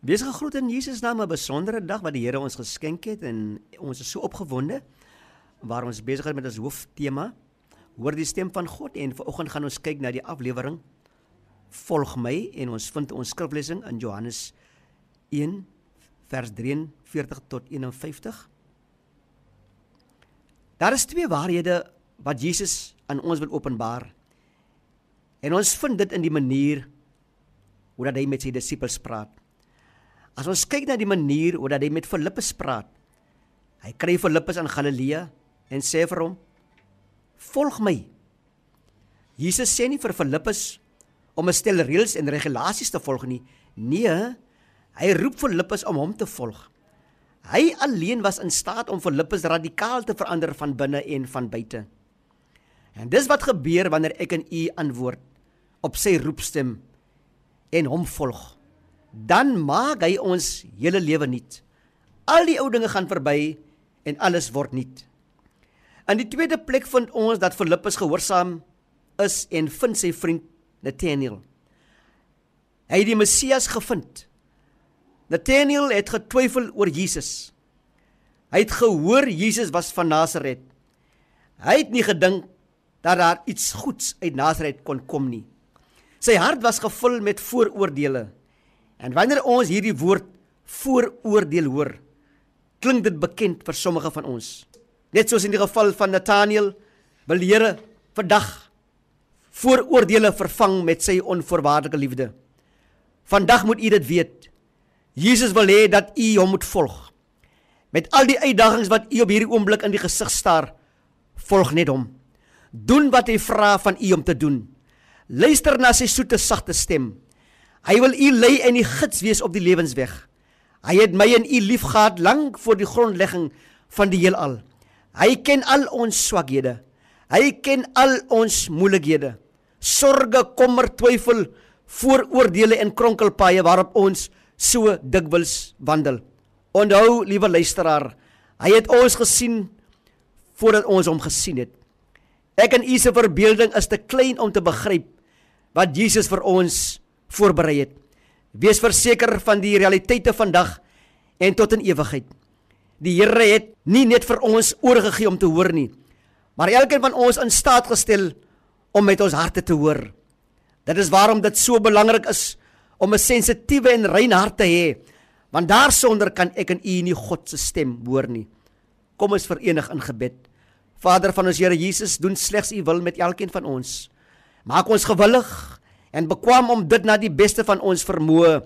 Wees gegroet in Jesus naam 'n besondere dag wat die Here ons geskenk het en ons is so opgewonde waar ons besig is met ons hooftema. Hoor die stem van God en vanoggend gaan ons kyk na die aflewering Volg my en ons vind ons skriflesing in Johannes 1 vers 43 tot 51. Daar is twee waarhede wat Jesus aan ons wil openbaar. En ons vind dit in die manier hoe dat hy met sy disippels praat. As ons kyk na die manier hoe dat hy met Filippus praat. Hy kry Filippus in Galilea en sê vir hom: "Volg my." Jesus sê nie vir Filippus om 'n stel reëls en regulasies te volg nie. Nee, hy roep Filippus om hom te volg. Hy alleen was in staat om Filippus radikaal te verander van binne en van buite. En dis wat gebeur wanneer ek en u antwoord op sy roepstem en hom volg dan maak hy ons hele lewe nuut. Al die ou dinge gaan verby en alles word nuut. In die tweede plek vind ons dat Filippus gehoorsaam is en vind sy vriend Nathanael. Hy het die Messias gevind. Nathanael het getwyfel oor Jesus. Hy het gehoor Jesus was van Nasaret. Hy het nie gedink dat daar iets goeds uit Nasaret kon kom nie. Sy hart was gevul met vooroordeele. En wanneer ons hierdie woord vooroordeel hoor, klink dit bekend vir sommige van ons. Net soos in die geval van Nathaniel, wil die Here vandag vooroordeele vervang met sy onvoorwaardelike liefde. Vandag moet u dit weet. Jesus wil hê dat u hom moet volg. Met al die uitdagings wat u op hierdie oomblik in die gesig staar, volg net hom. Doen wat hy vra van u om te doen. Luister na sy soete sagte stem. Hy wil u lei en u gids wees op die lewensweg. Hy het my en u liefgehad lank voor die grondlegging van die heelal. Hy ken al ons swakhede. Hy ken al ons moeilikhede. Sorge, kommer, twyfel, vooroordeele en kronkelpaaie waarop ons so dikwels wandel. Onthou, liewe luisteraar, hy het ons gesien voordat ons hom gesien het. Ek en u se verbeelding is te klein om te begryp wat Jesus vir ons voorberei het. Wees verseker van die realiteite vandag en tot in ewigheid. Die Here het nie net vir ons oorgegee om te hoor nie, maar elkeen van ons in staat gestel om met ons harte te hoor. Dit is waarom dit so belangrik is om 'n sensitiewe en rein hart te hê, want daarsonder kan ek en u nie God se stem hoor nie. Kom ons verenig in gebed. Vader van ons Here Jesus, doen slegs u wil met elkeen van ons. Maak ons gewillig en bekwam om dit na die beste van ons vermoë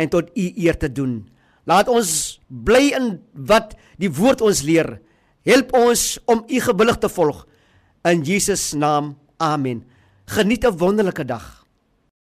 en tot u eer te doen. Laat ons bly in wat die woord ons leer. Help ons om u gewillig te volg in Jesus naam. Amen. Geniet 'n wonderlike dag.